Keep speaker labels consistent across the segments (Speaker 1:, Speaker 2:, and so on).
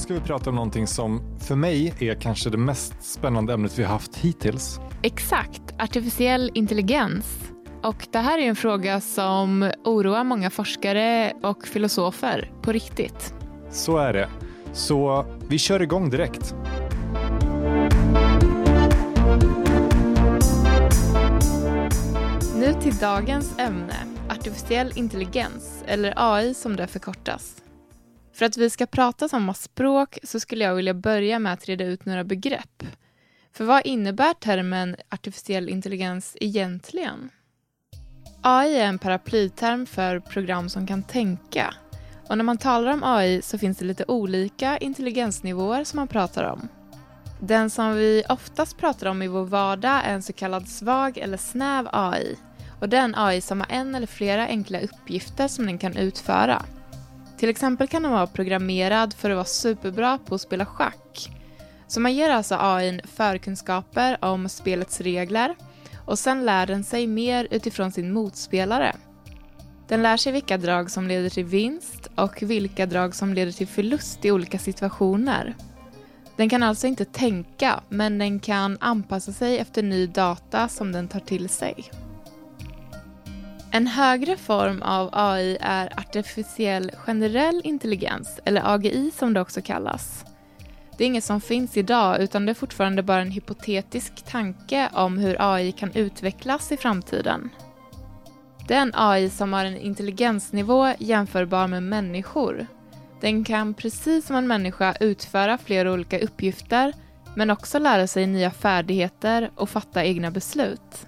Speaker 1: Idag ska vi prata om någonting som för mig är kanske det mest spännande ämnet vi har haft hittills.
Speaker 2: Exakt, artificiell intelligens. Och det här är en fråga som oroar många forskare och filosofer på riktigt.
Speaker 1: Så är det. Så vi kör igång direkt.
Speaker 2: Nu till dagens ämne, artificiell intelligens, eller AI som det förkortas. För att vi ska prata samma språk så skulle jag vilja börja med att reda ut några begrepp. För vad innebär termen artificiell intelligens egentligen? AI är en paraplyterm för program som kan tänka. Och när man talar om AI så finns det lite olika intelligensnivåer som man pratar om. Den som vi oftast pratar om i vår vardag är en så kallad svag eller snäv AI. Och det är en AI som har en eller flera enkla uppgifter som den kan utföra. Till exempel kan den vara programmerad för att vara superbra på att spela schack. Så man ger alltså AI förkunskaper om spelets regler och sen lär den sig mer utifrån sin motspelare. Den lär sig vilka drag som leder till vinst och vilka drag som leder till förlust i olika situationer. Den kan alltså inte tänka, men den kan anpassa sig efter ny data som den tar till sig. En högre form av AI är artificiell generell intelligens, eller AGI som det också kallas. Det är inget som finns idag utan det är fortfarande bara en hypotetisk tanke om hur AI kan utvecklas i framtiden. Det är en AI som har en intelligensnivå jämförbar med människor. Den kan precis som en människa utföra flera olika uppgifter men också lära sig nya färdigheter och fatta egna beslut.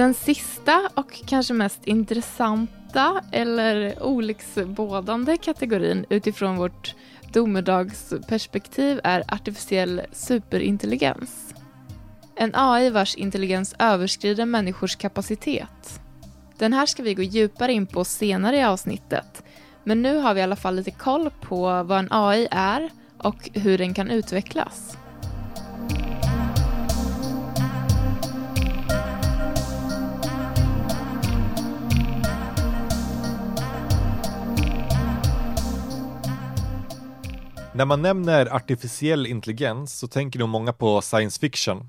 Speaker 2: Den sista och kanske mest intressanta eller olycksbådande kategorin utifrån vårt domedagsperspektiv är artificiell superintelligens. En AI vars intelligens överskrider människors kapacitet. Den här ska vi gå djupare in på senare i avsnittet. Men nu har vi i alla fall lite koll på vad en AI är och hur den kan utvecklas.
Speaker 1: När man nämner artificiell intelligens så tänker nog många på science fiction.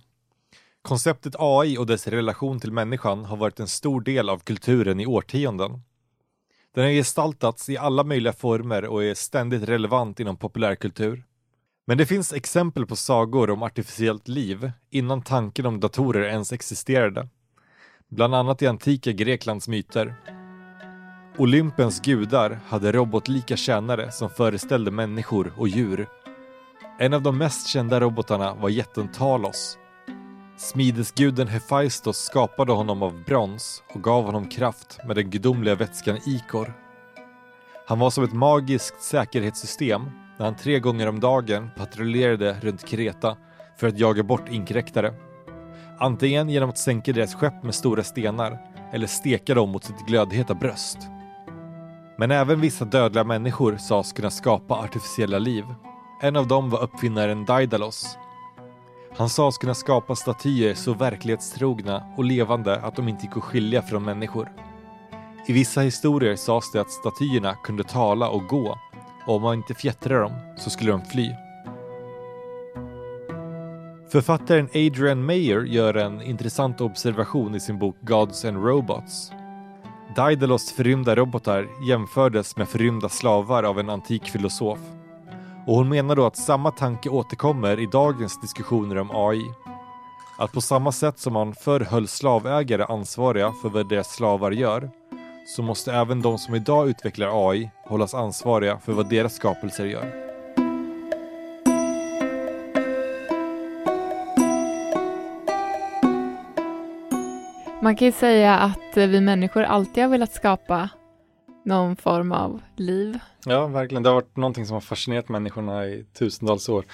Speaker 1: Konceptet AI och dess relation till människan har varit en stor del av kulturen i årtionden. Den har gestaltats i alla möjliga former och är ständigt relevant inom populärkultur. Men det finns exempel på sagor om artificiellt liv innan tanken om datorer ens existerade. Bland annat i antika Greklands myter. Olympens gudar hade robotlika tjänare som föreställde människor och djur. En av de mest kända robotarna var jätten Talos. Smidesguden Hephaistos skapade honom av brons och gav honom kraft med den gudomliga vätskan ikor. Han var som ett magiskt säkerhetssystem när han tre gånger om dagen patrullerade runt Kreta för att jaga bort inkräktare. Antingen genom att sänka deras skepp med stora stenar eller steka dem mot sitt glödheta bröst. Men även vissa dödliga människor sades kunna skapa artificiella liv. En av dem var uppfinnaren Daidalos. Han sades kunna skapa statyer så verklighetstrogna och levande att de inte gick att skilja från människor. I vissa historier sades det att statyerna kunde tala och gå och om man inte fjättrade dem så skulle de fly. Författaren Adrian Mayer gör en intressant observation i sin bok Gods and Robots Daidalos förrymda robotar jämfördes med förrymda slavar av en antik filosof. Och hon menar då att samma tanke återkommer i dagens diskussioner om AI. Att på samma sätt som man förr höll slavägare ansvariga för vad deras slavar gör, så måste även de som idag utvecklar AI hållas ansvariga för vad deras skapelser gör.
Speaker 2: Man kan ju säga att vi människor alltid har velat skapa någon form av liv.
Speaker 1: Ja, verkligen. Det har varit någonting som har fascinerat människorna i tusentals år.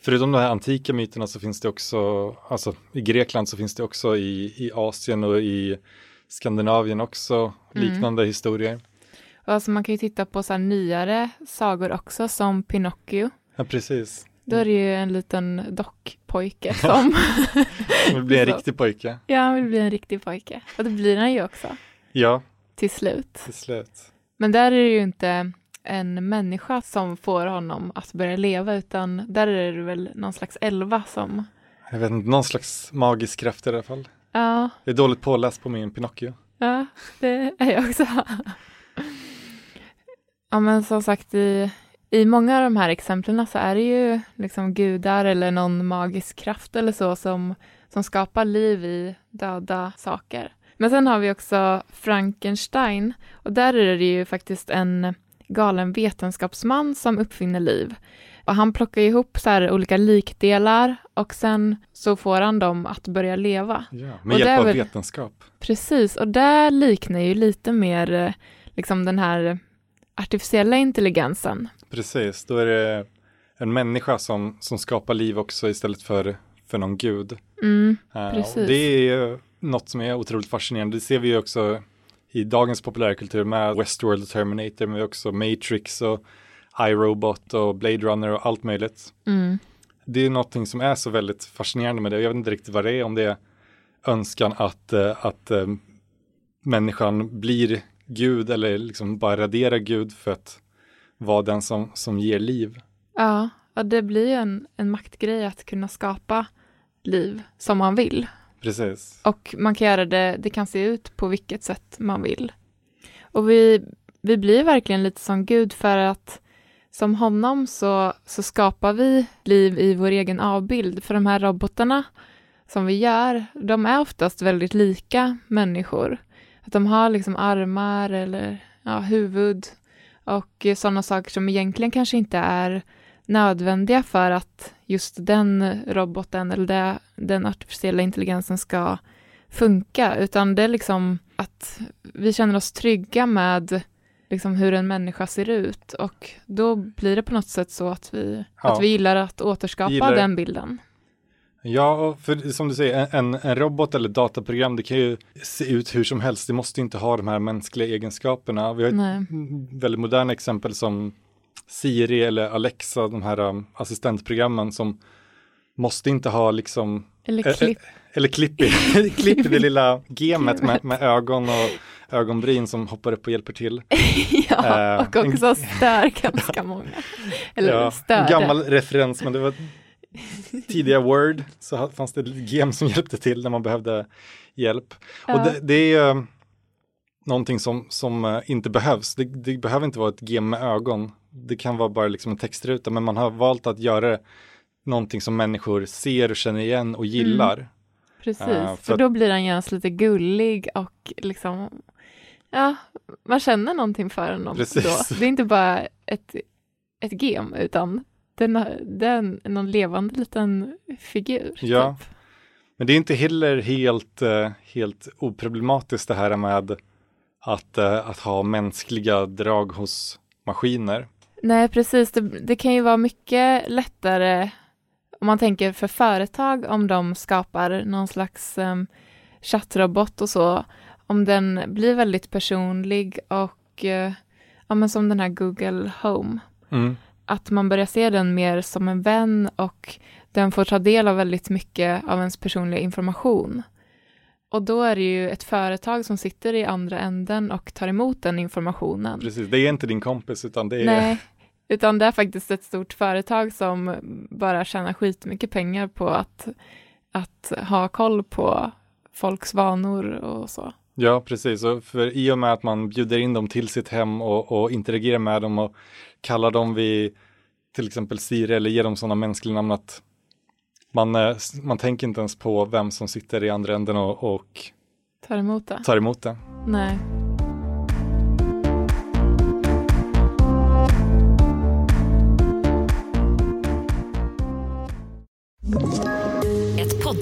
Speaker 1: Förutom de här antika myterna så finns det också, alltså i Grekland så finns det också i, i Asien och i Skandinavien också mm. liknande mm. historier.
Speaker 2: alltså man kan ju titta på så nyare sagor också som Pinocchio.
Speaker 1: Ja, precis.
Speaker 2: Då är det ju en liten dockpojke som...
Speaker 1: som vill bli en riktig pojke.
Speaker 2: Ja, han vill bli en riktig pojke. Och det blir han ju också.
Speaker 1: Ja.
Speaker 2: Till slut.
Speaker 1: Till slut.
Speaker 2: Men där är det ju inte en människa som får honom att börja leva, utan där är det väl någon slags elva som...
Speaker 1: Jag vet inte, någon slags magisk kraft i alla fall.
Speaker 2: Ja,
Speaker 1: Jag är dåligt påläst på min Pinocchio.
Speaker 2: ja det är jag också. ja, men som sagt, i, i många av de här exemplen så är det ju liksom gudar eller någon magisk kraft eller så som, som skapar liv i döda saker. Men sen har vi också Frankenstein och där är det ju faktiskt en galen vetenskapsman som uppfinner liv. Och han plockar ihop så olika likdelar och sen så får han dem att börja leva.
Speaker 1: Ja,
Speaker 2: Och
Speaker 1: med
Speaker 2: är
Speaker 1: hjälp av
Speaker 2: väl-
Speaker 1: vetenskap.
Speaker 2: Precis, och det liknar ju lite mer eh, liksom den här artificiella intelligensen.
Speaker 1: Precis, då är det en människa som, som skapar liv också istället för, för någon gud.
Speaker 2: Mm,
Speaker 1: och
Speaker 2: Precis.
Speaker 1: det är ju något som är otroligt fascinerande. Det ser vi ju också i dagens populärkultur med Westworld och Terminator, men också Matrix och iRobot och Blade Runner och allt möjligt.
Speaker 2: mm,
Speaker 1: Det är någonting som är så väldigt fascinerande med det. Jag vet inte riktigt vad det är, om det är önskan att, eh, att eh, människan blir Gud eller liksom bara raderar Gud för att vara den som, som ger liv.
Speaker 2: ja, och det blir ju en, en maktgrej att kunna skapa liv som man vill.
Speaker 1: Precis.
Speaker 2: Och man kan göra det, det kan se ut på vilket sätt man vill. Och vi, vi blir verkligen lite som Gud för att som honom så, så skapar vi liv i vår egen avbild. För de här robotarna som vi gör, de är oftast väldigt lika människor. Att de har liksom armar eller ja, huvud och sådana saker som egentligen kanske inte är nödvändiga för att just den roboten eller den artificiella intelligensen ska funka, utan det är liksom att vi känner oss trygga med liksom hur en människa ser ut och då blir det på något sätt så att vi,
Speaker 1: Ja.
Speaker 2: att vi gillar att återskapa
Speaker 1: Gillar-
Speaker 2: den bilden.
Speaker 1: Ja, för som du säger, en, en robot eller dataprogram, det kan ju se ut hur som helst. Det måste inte ha de här mänskliga egenskaperna. Vi har
Speaker 2: Nej.
Speaker 1: väldigt moderna exempel som Siri eller Alexa, de här um, assistentprogrammen som måste inte ha liksom,
Speaker 2: Eller
Speaker 1: Ä- ä-
Speaker 2: klipp.
Speaker 1: eller klipp i, klipp i det lilla gemet med, med ögon och ögonbryn som hoppar upp och hjälper till.
Speaker 2: ja,
Speaker 1: eh,
Speaker 2: och också stör ganska många. Eller
Speaker 1: Ja,
Speaker 2: störde.
Speaker 1: en gammal referens, men det var tidiga Word, så fanns det gem som hjälpte till när man behövde hjälp.
Speaker 2: Ja.
Speaker 1: Och det, det är ju någonting som, som eh, inte behövs. Det, det behöver inte vara ett gem med ögon. Det kan vara bara liksom en textruta, men man har valt att göra någonting som människor ser och känner igen och gillar.
Speaker 2: Precis,
Speaker 1: Ja, för
Speaker 2: för då blir han genast lite gullig och liksom, ja, man känner någonting för honom
Speaker 1: Precis.
Speaker 2: då. Det är inte bara ett, ett gem, utan den, har- det är en, någon levande liten figur.
Speaker 1: Ja.
Speaker 2: Typ.
Speaker 1: Men det är inte heller helt, eh, helt oproblematiskt det här med att, eh, att ha mänskliga drag hos maskiner.
Speaker 2: Nej, precis. Det, det kan ju vara mycket lättare om man tänker för företag om de skapar någon slags um, chattrobot och så. Om den blir väldigt personlig och eh, ja, men som den här Google Home.
Speaker 1: Mm.
Speaker 2: Att man börjar se den mer som en vän och den får ta del av väldigt mycket av ens personliga information. Och då är det ju ett företag som sitter i andra änden och tar emot den informationen.
Speaker 1: Precis, det är inte din kompis utan det är
Speaker 2: Nej, utan det är faktiskt ett stort företag som bara tjänar skitmycket pengar på att, att ha koll på folks vanor och så.
Speaker 1: Ja, precis. Och för i och med att man bjuder in dem till sitt hem och, och interagerar med dem och kallar dem vid till exempel Siri eller ger dem sådana mänskliga namn att man, eh, man tänker inte ens på vem som sitter i andra änden och, och
Speaker 2: Tar emot det?
Speaker 1: tar emot det.
Speaker 2: Nej.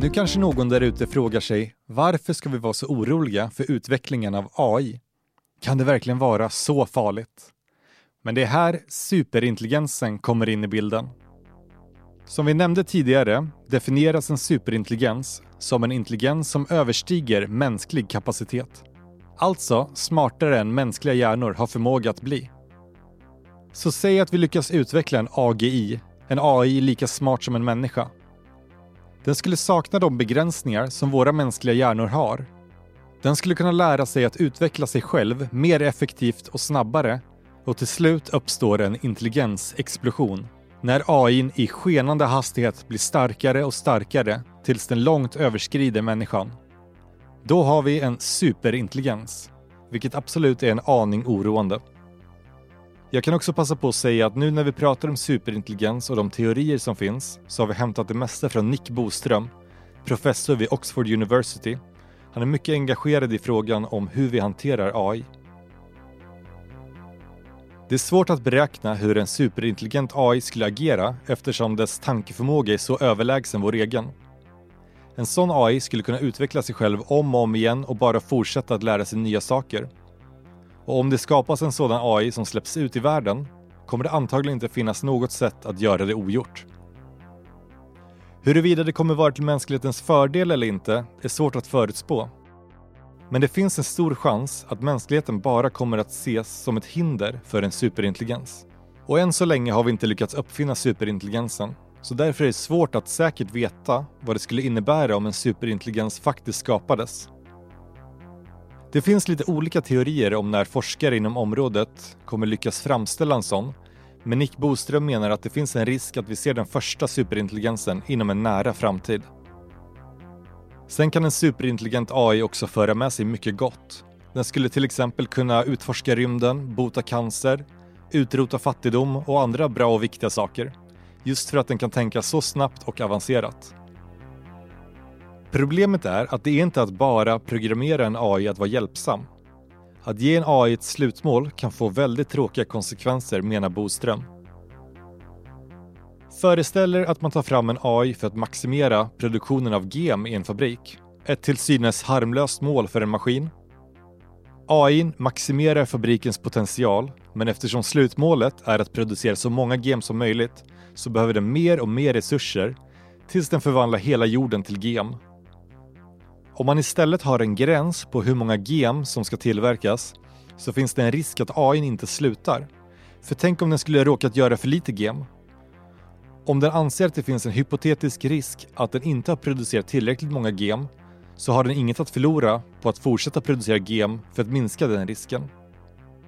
Speaker 1: Nu kanske någon där ute frågar sig varför ska vi vara så oroliga för utvecklingen av AI? Kan det verkligen vara så farligt? Men det är här superintelligensen kommer in i bilden. Som vi nämnde tidigare definieras en superintelligens som en intelligens som överstiger mänsklig kapacitet. Alltså smartare än mänskliga hjärnor har förmåga att bli. Så säg att vi lyckas utveckla en AGI, en AI lika smart som en människa. Den skulle sakna de begränsningar som våra mänskliga hjärnor har. Den skulle kunna lära sig att utveckla sig själv mer effektivt och snabbare och till slut uppstår en intelligensexplosion när AI i skenande hastighet blir starkare och starkare tills den långt överskrider människan. Då har vi en superintelligens, vilket absolut är en aning oroande. Jag kan också passa på att säga att nu när vi pratar om superintelligens och de teorier som finns så har vi hämtat det mesta från Nick Boström, professor vid Oxford University. Han är mycket engagerad i frågan om hur vi hanterar AI. Det är svårt att beräkna hur en superintelligent AI skulle agera eftersom dess tankeförmåga är så överlägsen vår egen. En sån AI skulle kunna utveckla sig själv om och om igen och bara fortsätta att lära sig nya saker. Och om det skapas en sådan AI som släpps ut i världen kommer det antagligen inte finnas något sätt att göra det ogjort. Huruvida det kommer vara till mänsklighetens fördel eller inte är svårt att förutspå. Men det finns en stor chans att mänskligheten bara kommer att ses som ett hinder för en superintelligens. Och än så länge har vi inte lyckats uppfinna superintelligensen, så därför är det svårt att säkert veta vad det skulle innebära om en superintelligens faktiskt skapades. Det finns lite olika teorier om när forskare inom området kommer lyckas framställa en sån, men Nick Boström menar att det finns en risk att vi ser den första superintelligensen inom en nära framtid. Sen kan en superintelligent AI också föra med sig mycket gott. Den skulle till exempel kunna utforska rymden, bota cancer, utrota fattigdom och andra bra och viktiga saker. Just för att den kan tänka så snabbt och avancerat. Problemet är att det är inte att bara programmera en AI att vara hjälpsam. Att ge en AI ett slutmål kan få väldigt tråkiga konsekvenser menar Boström. Föreställ er att man tar fram en AI för att maximera produktionen av gem i en fabrik. Ett till synes harmlöst mål för en maskin. AI maximerar fabrikens potential, men eftersom slutmålet är att producera så många gem som möjligt så behöver den mer och mer resurser tills den förvandlar hela jorden till gem. Om man istället har en gräns på hur många gem som ska tillverkas så finns det en risk att AI inte slutar. För tänk om den skulle råkat göra för lite gem om den anser att det finns en hypotetisk risk att den inte har producerat tillräckligt många gem så har den inget att förlora på att fortsätta producera gem för att minska den risken.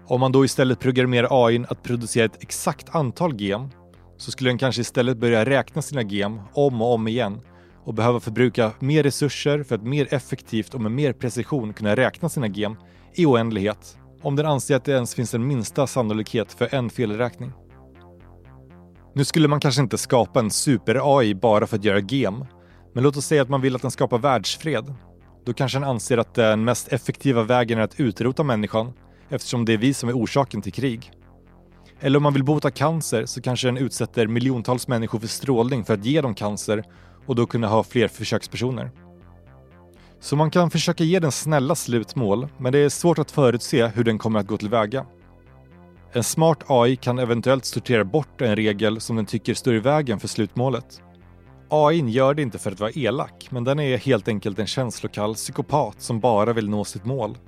Speaker 1: Om man då istället programmerar AI att producera ett exakt antal gem så skulle den kanske istället börja räkna sina gem om och om igen och behöva förbruka mer resurser för att mer effektivt och med mer precision kunna räkna sina gem i oändlighet om den anser att det ens finns en minsta sannolikhet för en felräkning. Nu skulle man kanske inte skapa en super-AI bara för att göra gem, men låt oss säga att man vill att den skapar världsfred. Då kanske den anser att den mest effektiva vägen är att utrota människan eftersom det är vi som är orsaken till krig. Eller om man vill bota cancer så kanske den utsätter miljontals människor för strålning för att ge dem cancer och då kunna ha fler försökspersoner. Så man kan försöka ge den snälla slutmål, men det är svårt att förutse hur den kommer att gå tillväga. En smart AI kan eventuellt sortera bort en regel som den tycker står i vägen för slutmålet. AI gör det inte för att vara elak, men den är helt enkelt en känslokall psykopat som bara vill nå sitt mål.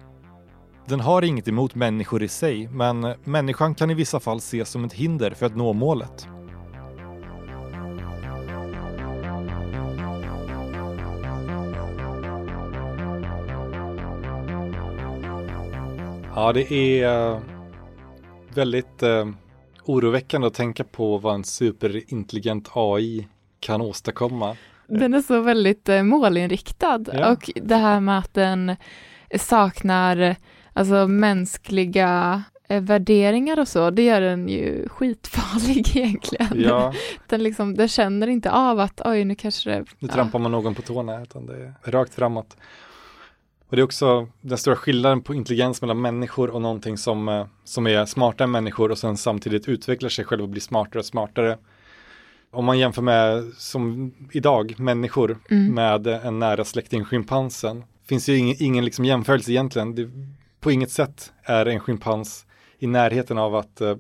Speaker 1: Den har inget emot människor i sig, men människan kan i vissa fall ses som ett hinder för att nå målet. Ja, det är väldigt eh, oroväckande att tänka på vad en superintelligent AI kan åstadkomma.
Speaker 2: Den är så väldigt eh, målinriktad ja. och det här med att den saknar alltså mänskliga eh, värderingar och så, det gör den ju skitfarlig egentligen. Ja. Den, liksom, den känner inte av att oj, nu kanske det...
Speaker 1: Nu trampar man någon på tårna, utan det är rakt framåt. Och det är också den stora skillnaden på intelligens mellan människor och någonting som, eh, som är smartare än människor och sen samtidigt utvecklar sig själv och blir smartare och smartare. Om man jämför med som idag, människor
Speaker 2: Mm.
Speaker 1: med en nära släkting, schimpansen, finns ju ingen, ingen liksom jämförelse egentligen. Det, på inget sätt är en schimpans i närheten av att eh,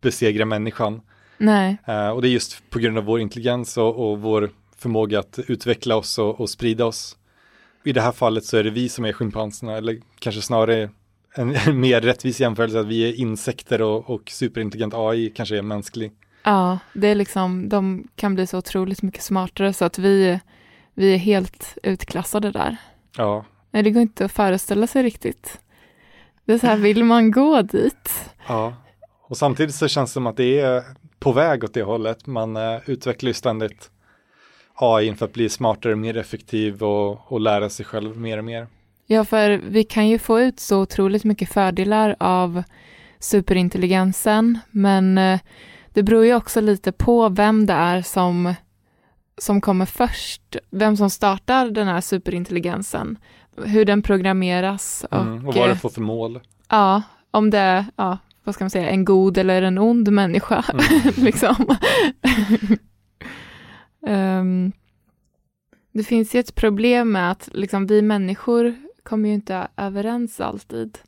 Speaker 1: besegra människan.
Speaker 2: Nej,
Speaker 1: Eh, och det är just på grund av vår intelligens och, och vår förmåga att utveckla oss och, och sprida oss. I det här fallet så är det vi som är schimpanserna, eller kanske snarare en, en mer rättvis jämförelse att vi är insekter och, och superintelligent AI kanske är mänsklig.
Speaker 2: ja, det är liksom, de kan bli så otroligt mycket smartare så att vi, vi är helt utklassade där.
Speaker 1: Ja,
Speaker 2: Nej, det går inte att föreställa sig riktigt. Det är så här, vill man gå dit?
Speaker 1: ja. Och samtidigt så känns det som att det är på väg åt det hållet. Man eh, utvecklar ju ständigt AI för att bli smartare, mer effektiv och, och lära sig själv mer och mer.
Speaker 2: Ja, för vi kan ju få ut så otroligt mycket fördelar av superintelligensen, men eh, det beror ju också lite på vem det är som, som kommer först, vem som startar den här superintelligensen, hur den programmeras och,
Speaker 1: Mm, och vad det
Speaker 2: eh,
Speaker 1: får för mål.
Speaker 2: ja, om det är, ja, vad ska man säga, en god eller en ond människa,
Speaker 1: Mm.
Speaker 2: liksom. Ehm, det finns ju ett problem med att liksom, vi människor kommer ju inte överens alltid.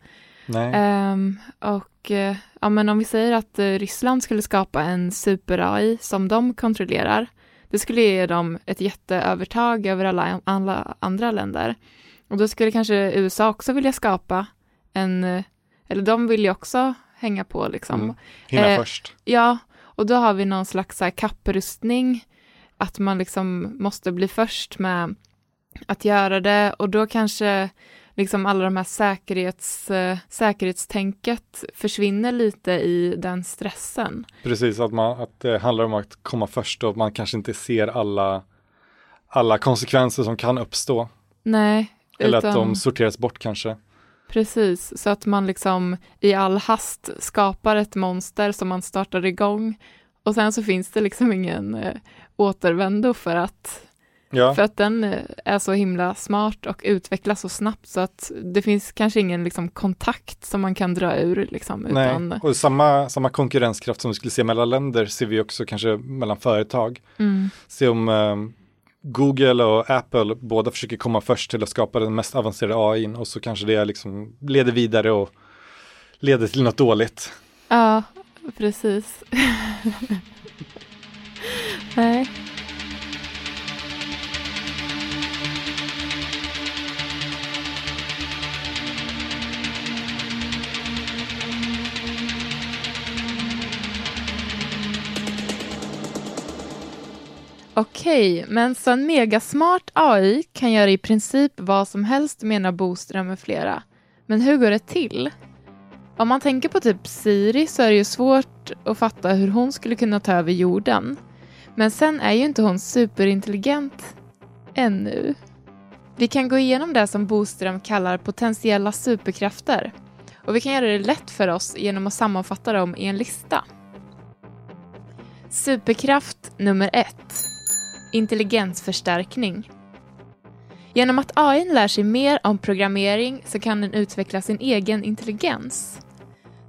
Speaker 2: Ehm, och eh, ja, men om vi säger att eh, Ryssland skulle skapa en super-AI som de kontrollerar, det skulle ge dem ett jätteövertag över alla, alla andra länder. Och då skulle kanske USA också vilja skapa en, eh, eller de vill ju också hänga på liksom.
Speaker 1: Mm. Hinna
Speaker 2: eh,
Speaker 1: först.
Speaker 2: Ja, och då har vi någon slags så här kapprustning, att man liksom måste bli först med att göra det och då kanske liksom alla de här säkerhets, eh, säkerhetstänket försvinner lite i den stressen.
Speaker 1: Precis, att, man, att det handlar om att komma först och man kanske inte ser alla, alla konsekvenser som kan uppstå.
Speaker 2: Nej,
Speaker 1: Eller
Speaker 2: utan,
Speaker 1: att de sorteras bort kanske.
Speaker 2: precis, så att man liksom i all hast skapar ett monster som man startar igång och sen så finns det liksom ingen eh, återvändo för att
Speaker 1: Ja,
Speaker 2: För att den eh, är så himla smart och utvecklas så snabbt så att det finns kanske ingen liksom, kontakt som man kan dra ur. Liksom,
Speaker 1: nej.
Speaker 2: utan,
Speaker 1: Och samma, samma konkurrenskraft som vi skulle se mellan länder ser vi också kanske mellan företag.
Speaker 2: mm,
Speaker 1: Se om eh, Google och Apple båda försöker komma först till att skapa den mest avancerade AI och så kanske det liksom leder vidare och leder till något dåligt.
Speaker 2: ja, precis. nej. Okej, men så en megasmart AI kan göra i princip vad som helst menar Boström med flera. Men hur går det till? Om man tänker på typ Siri så är det ju svårt att fatta hur hon skulle kunna ta över jorden. Men sen är ju inte hon superintelligent ännu. Vi kan gå igenom det som Boström kallar potentiella superkrafter. Och vi kan göra det lätt för oss genom att sammanfatta dem i en lista. Superkraft nummer ett. Intelligensförstärkning. Genom att AI lär sig mer om programmering så kan den utveckla sin egen intelligens.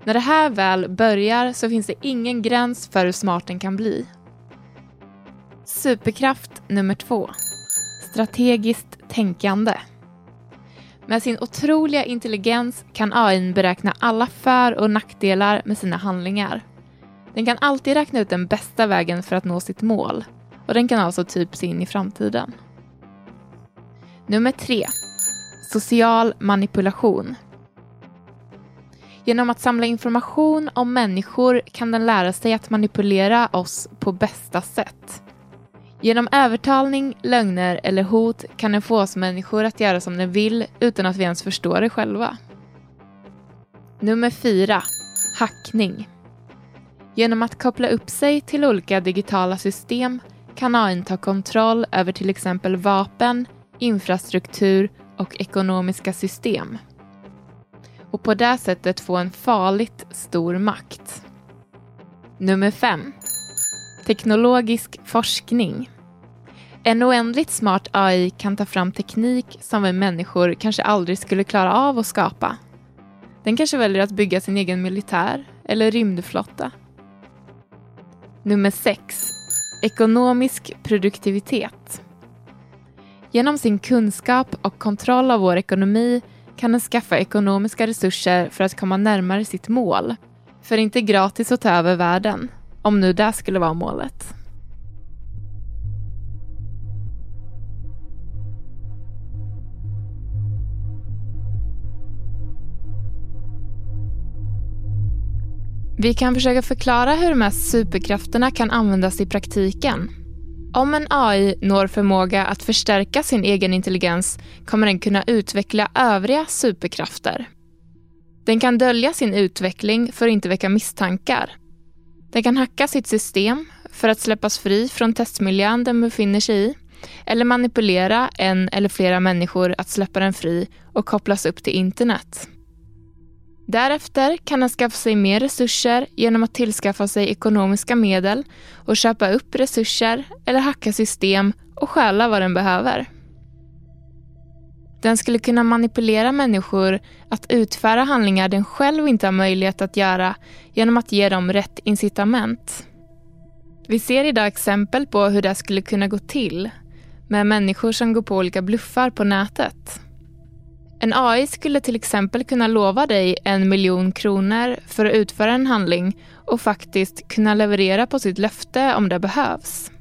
Speaker 2: När det här väl börjar så finns det ingen gräns för hur smart den kan bli. Superkraft nummer två. Strategiskt tänkande. Med sin otroliga intelligens kan AI beräkna alla för och nackdelar med sina handlingar. Den kan alltid räkna ut den bästa vägen för att nå sitt mål och den kan alltså typ se in i framtiden. Nummer tre. Social manipulation. Genom att samla information om människor kan den lära sig att manipulera oss på bästa sätt. Genom övertalning, lögner eller hot kan den få oss människor att göra som den vill utan att vi ens förstår det själva. Nummer 4 Hackning. Genom att koppla upp sig till olika digitala system kan AI ta kontroll över till exempel vapen, infrastruktur och ekonomiska system. Och på det sättet få en farligt stor makt. Nummer 5. Teknologisk forskning. En oändligt smart AI kan ta fram teknik som vi människor kanske aldrig skulle klara av att skapa. Den kanske väljer att bygga sin egen militär eller rymdflotta. Nummer 6. ekonomisk produktivitet. Genom sin kunskap och kontroll av vår ekonomi kan den skaffa ekonomiska resurser för att komma närmare sitt mål. För inte gratis att ta över världen, om nu det skulle vara målet. Vi kan försöka förklara hur de här superkrafterna kan användas i praktiken. Om en AI når förmåga att förstärka sin egen intelligens kommer den kunna utveckla övriga superkrafter. Den kan dölja sin utveckling för att inte väcka misstankar. Den kan hacka sitt system för att släppas fri från testmiljön den befinner sig i eller manipulera en eller flera människor att släppa den fri och kopplas upp till internet. Därefter kan den skaffa sig mer resurser genom att tillskaffa sig ekonomiska medel och köpa upp resurser eller hacka system och stjäla vad den behöver. Den skulle kunna manipulera människor att utföra handlingar den själv inte har möjlighet att göra genom att ge dem rätt incitament. Vi ser idag exempel på hur det skulle kunna gå till med människor som går på olika bluffar på nätet. En AI skulle till exempel kunna lova dig en miljon kronor för att utföra en handling och faktiskt kunna leverera på sitt löfte om det behövs.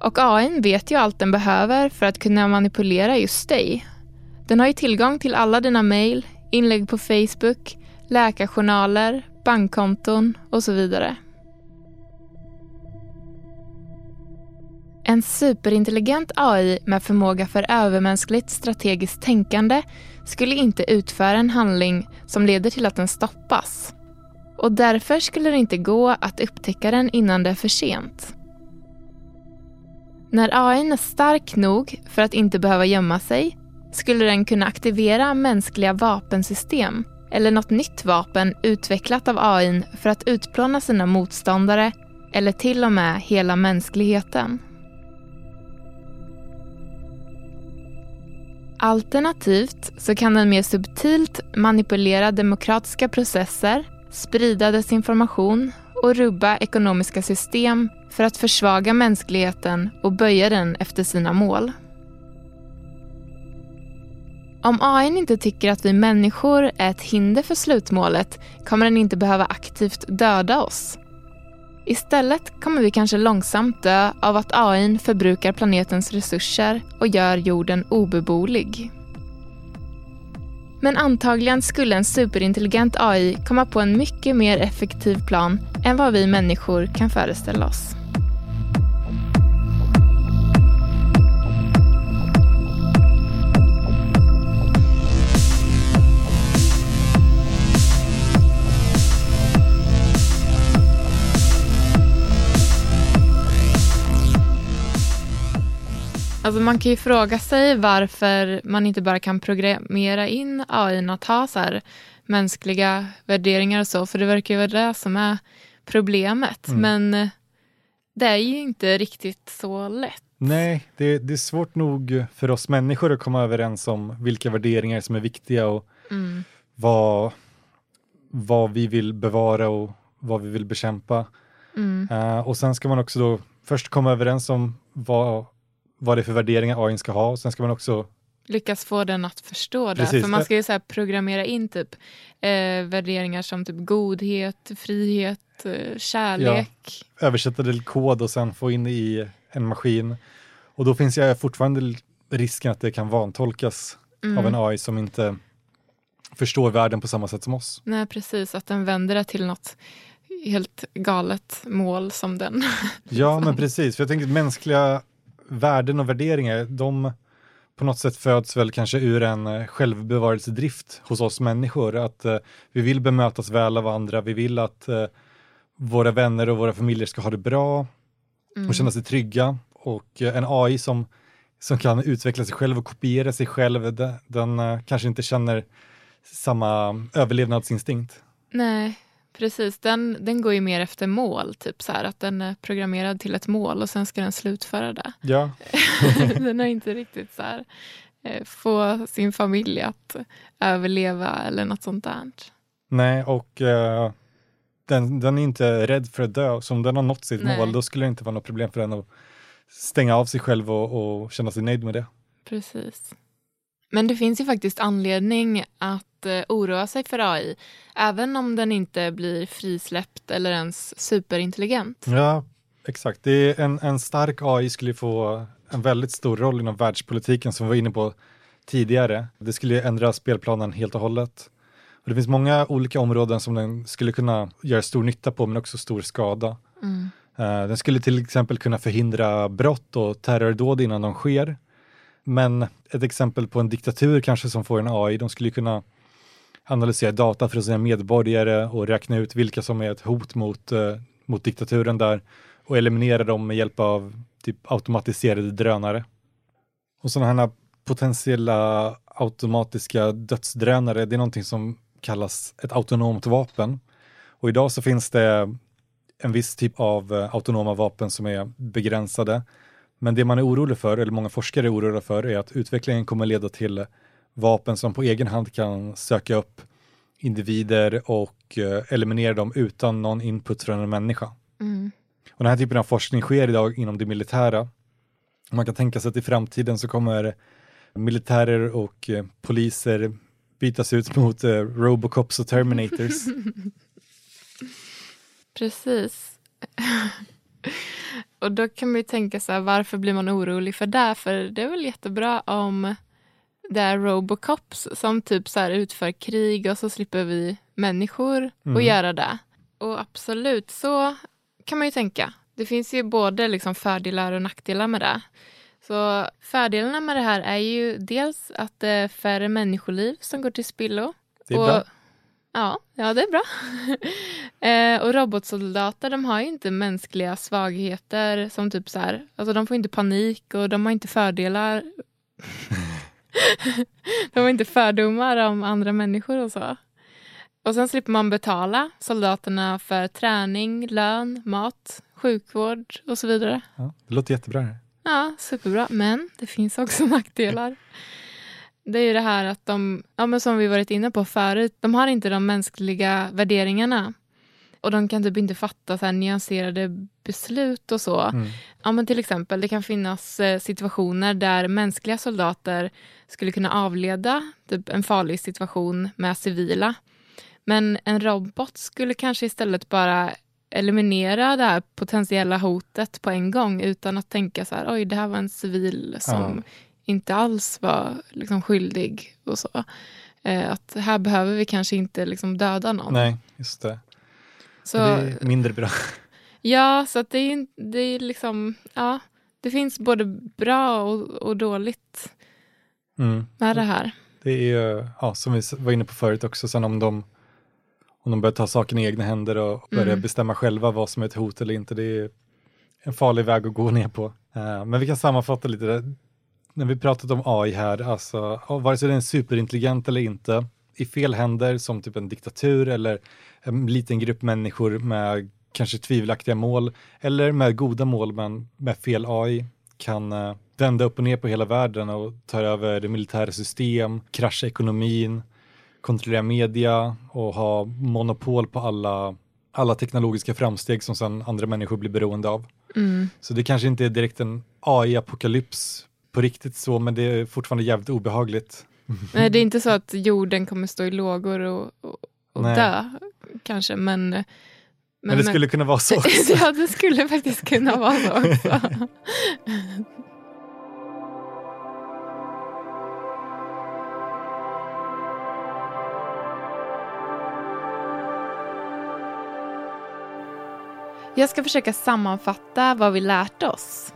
Speaker 2: Och AI vet ju allt den behöver för att kunna manipulera just dig. Den har ju tillgång till alla dina mejl, inlägg på Facebook, läkarjournaler, bankkonton och så vidare. En superintelligent AI med förmåga för övermänskligt strategiskt tänkande skulle inte utföra en handling som leder till att den stoppas. Och därför skulle det inte gå att upptäcka den innan det är för sent. När AI är stark nog för att inte behöva gömma sig skulle den kunna aktivera mänskliga vapensystem eller något nytt vapen utvecklat av AI för att utplåna sina motståndare eller till och med hela mänskligheten. Alternativt så kan den mer subtilt manipulera demokratiska processer, sprida desinformation och rubba ekonomiska system för att försvaga mänskligheten och böja den efter sina mål. Om AI inte tycker att vi människor är ett hinder för slutmålet kommer den inte behöva aktivt döda oss. Istället kommer vi kanske långsamt dö av att AI förbrukar planetens resurser och gör jorden obeboelig. Men antagligen skulle en superintelligent AI komma på en mycket mer effektiv plan än vad vi människor kan föreställa oss. Alltså man kan ju fråga sig varför man inte bara kan programmera in AI att ha så här mänskliga värderingar och så, för det verkar ju vara det som är problemet. Mm. Men det är ju inte riktigt så lätt.
Speaker 1: Nej, det, det, är svårt nog för oss människor att komma överens om vilka värderingar som är viktiga och mm. vad, vad vi vill bevara och vad vi vill bekämpa. Mm. Uh, och sen ska man också då först komma överens om vad vad det är för värderingar AI ska ha. Och sen ska man också
Speaker 2: lyckas få den att förstå det. Precis. För man ska ju så programmera in typ eh, värderingar som typ godhet, frihet, eh, kärlek.
Speaker 1: Ja, översätta det till kod och sen få in det i en maskin. Och då finns ju fortfarande risken att det kan vantolkas mm. av en AI som inte förstår världen på samma sätt som oss.
Speaker 2: Nej, precis. Att den vänder det till något helt galet mål som den.
Speaker 1: Ja, men precis. För jag tänker mänskliga värden och värderingar, de på något sätt föds väl kanske ur en eh, självbevarelsedrift hos oss människor. Att uh, vi vill bemötas väl av andra, vi vill att uh, våra vänner och våra familjer ska ha det bra mm. och känna sig trygga. Och uh, en AI som, som kan utveckla sig själv och kopiera sig själv, den, den kanske inte känner samma överlevnadsinstinkt.
Speaker 2: Nej, Precis, den, den går ju mer efter mål, typ så här, att den är programmerad till ett mål och sen ska den slutföra det.
Speaker 1: Ja.
Speaker 2: den har inte riktigt så här, eh, få sin familj att överleva eller något sånt där.
Speaker 1: Nej, och uh, den, den är inte rädd för att dö, så om den har nått sitt
Speaker 2: Nej.
Speaker 1: mål, då skulle det inte vara något problem för den att stänga av sig själv och, och känna sig nöjd med det.
Speaker 2: Precis. Men det finns ju faktiskt anledning att eh, oroa sig för AI, även om den inte blir frisläppt eller ens superintelligent.
Speaker 1: Ja, exakt. Det är en, en stark AI skulle få en väldigt stor roll inom världspolitiken som vi var inne på tidigare. Det skulle ändra spelplanen helt och hållet. Och det finns många olika områden som den skulle kunna göra stor nytta på, men också stor skada.
Speaker 2: Mm.
Speaker 1: Eh, Den skulle till exempel kunna förhindra brott och terrordåd innan de sker. Men ett exempel på en diktatur kanske som får en AI, de skulle kunna analysera data från sina medborgare och räkna ut vilka som är ett hot mot, eh, mot diktaturen där och eliminera dem med hjälp av typ automatiserade drönare. Och sådana här potentiella automatiska dödsdrönare, det är någonting som kallas ett autonomt vapen. Och idag så finns det en viss typ av eh, autonoma vapen som är begränsade. Men det man är orolig för, eller många forskare är oroliga för, är att utvecklingen kommer leda till vapen som på egen hand kan söka upp individer och eh, eliminera dem utan någon input från en människa.
Speaker 2: Mm.
Speaker 1: Och den här typen av forskning sker idag inom det militära. Man kan tänka sig att i framtiden så kommer militärer och eh, poliser bytas ut mot eh, Robocops och Terminators.
Speaker 2: Precis. och då kan man ju tänka så här, varför blir man orolig för det? För det är väl jättebra om det är Robocops som typ så här utför krig och så slipper vi människor
Speaker 1: Mm.
Speaker 2: att göra det. Och absolut, så kan man ju tänka. Det finns ju både liksom fördelar och nackdelar med det. Så fördelarna med det här är ju dels att det är färre människoliv som går till spillo.
Speaker 1: Det är
Speaker 2: och,
Speaker 1: bra.
Speaker 2: Ja, ja, det är bra. eh, och robotsoldater de har ju inte mänskliga svagheter som typ så här, alltså de får inte panik och de har inte fördelar. de har inte fördomar om andra människor och så. Och sen slipper man betala soldaterna för träning, lön, mat, sjukvård och så vidare.
Speaker 1: Ja, det låter jättebra. här.
Speaker 2: Ja, superbra. Men det finns också nackdelar. Det är ju det här att de, ja, men som vi varit inne på förut, de har inte de mänskliga värderingarna. Och de kan typ inte fatta så här nyanserade beslut och så.
Speaker 1: Mm.
Speaker 2: Ja, men till exempel, det kan finnas eh, situationer där mänskliga soldater skulle kunna avleda typ en farlig situation med civila. Men en robot skulle kanske istället bara eliminera det här potentiella hotet på en gång utan att tänka så här, oj, det här var en civil som inte alls var liksom, skyldig och så. Eh, att här behöver vi kanske inte liksom, döda någon.
Speaker 1: Nej, just det.
Speaker 2: Så,
Speaker 1: Det är mindre bra.
Speaker 2: Ja, så det är, det är liksom, ja, det finns både bra och, och dåligt
Speaker 1: Mm.
Speaker 2: med det här.
Speaker 1: Det är ju, ja, som vi var inne på förut också, sen om de, om de börjar ta saken i egna händer och börjar
Speaker 2: Mm.
Speaker 1: bestämma själva vad som är ett hot eller inte, det är en farlig väg att gå ner på. Eh, men vi kan sammanfatta lite. Där. När vi pratat om AI här, alltså vare sig den är superintelligent eller inte, i fel händer som typ en diktatur eller en liten grupp människor med kanske tvivelaktiga mål eller med goda mål men med fel AI kan eh, vända upp och ner på hela världen och ta över det militära system, krascha ekonomin, kontrollera media och ha monopol på alla, alla teknologiska framsteg som sedan andra människor blir beroende av.
Speaker 2: Mm.
Speaker 1: Så det kanske inte är direkt en AI-apokalyps på riktigt så, men det är fortfarande jävligt obehagligt.
Speaker 2: Nej, det är inte så att jorden kommer stå i lågor och, och, och
Speaker 1: Nej.
Speaker 2: dö, kanske, men... Men,
Speaker 1: Men, det skulle kunna vara så också.
Speaker 2: ja, det skulle faktiskt kunna vara så också. Jag ska försöka sammanfatta vad vi lärt oss.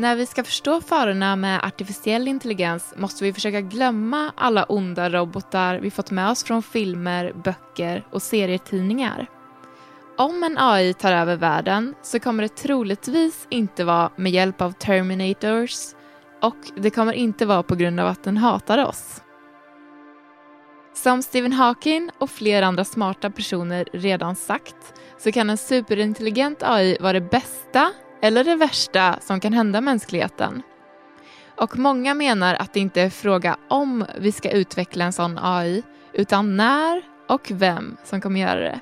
Speaker 2: När vi ska förstå farorna med artificiell intelligens måste vi försöka glömma alla onda robotar vi fått med oss från filmer, böcker och serietidningar. Om en AI tar över världen så kommer det troligtvis inte vara med hjälp av Terminators och det kommer inte vara på grund av att den hatar oss. Som Stephen Hawking och flera andra smarta personer redan sagt så kan en superintelligent AI vara det bästa eller det värsta som kan hända mänskligheten. Och många menar att det inte är fråga om vi ska utveckla en sån AI utan när och vem som kommer göra det.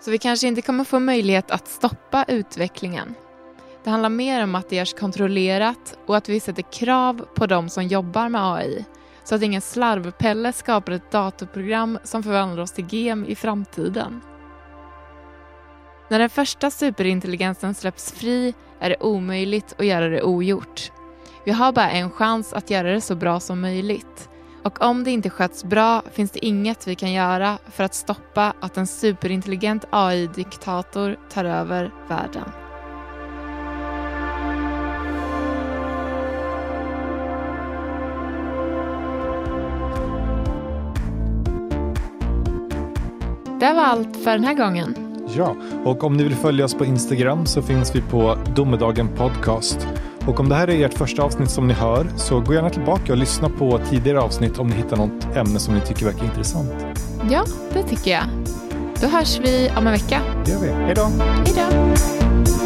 Speaker 2: Så vi kanske inte kommer få möjlighet att stoppa utvecklingen. Det handlar mer om att det görs kontrollerat och att vi sätter krav på de som jobbar med AI så att ingen slarvpelle skapar ett datorprogram som förvandlar oss till gem i framtiden. När den första superintelligensen släpps fri är det omöjligt att göra det ogjort. Vi har bara en chans att göra det så bra som möjligt. Och om det inte sköts bra finns det inget vi kan göra för att stoppa att en superintelligent AI-diktator tar över världen. Det var allt för den här gången.
Speaker 1: Ja, och om ni vill följa oss på Instagram så finns vi på Domedagen Podcast. Och om det här är ert första avsnitt som ni hör så gå gärna tillbaka och lyssna på tidigare avsnitt om ni hittar något ämne som ni tycker verkar intressant.
Speaker 2: Ja, det tycker jag. Då hörs vi om en vecka.
Speaker 1: Det gör vi. Hej då!
Speaker 2: Hej då!